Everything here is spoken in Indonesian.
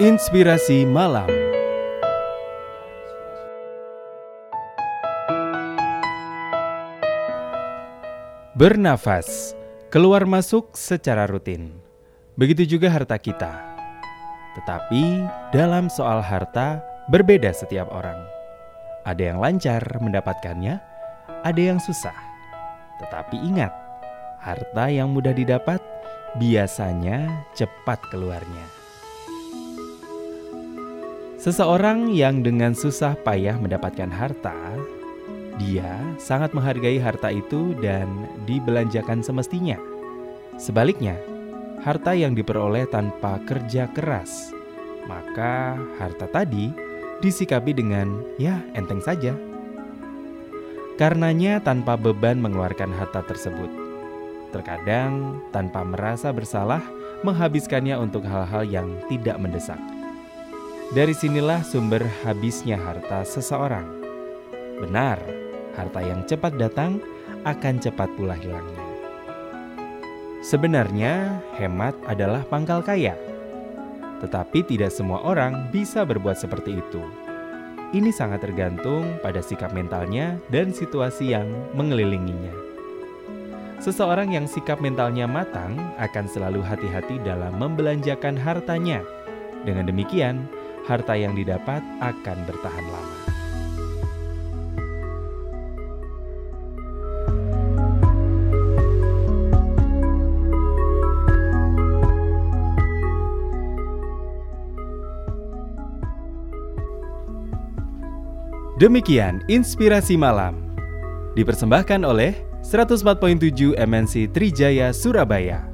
Inspirasi Malam Bernafas, keluar masuk secara rutin. Begitu juga harta kita. Tetapi dalam soal harta berbeda setiap orang. Ada yang lancar mendapatkannya, ada yang susah. Tetapi ingat, harta yang mudah didapat biasanya cepat keluarnya. Seseorang yang dengan susah payah mendapatkan harta, dia sangat menghargai harta itu dan dibelanjakan semestinya. Sebaliknya, harta yang diperoleh tanpa kerja keras, maka harta tadi disikapi dengan ya enteng saja. Karenanya tanpa beban mengeluarkan harta tersebut. Terkadang tanpa merasa bersalah menghabiskannya untuk hal-hal yang tidak mendesak. Dari sinilah sumber habisnya harta seseorang. Benar, harta yang cepat datang akan cepat pula hilangnya. Sebenarnya, hemat adalah pangkal kaya, tetapi tidak semua orang bisa berbuat seperti itu. Ini sangat tergantung pada sikap mentalnya dan situasi yang mengelilinginya. Seseorang yang sikap mentalnya matang akan selalu hati-hati dalam membelanjakan hartanya. Dengan demikian, harta yang didapat akan bertahan lama. Demikian inspirasi malam dipersembahkan oleh 104.7 MNC Trijaya Surabaya.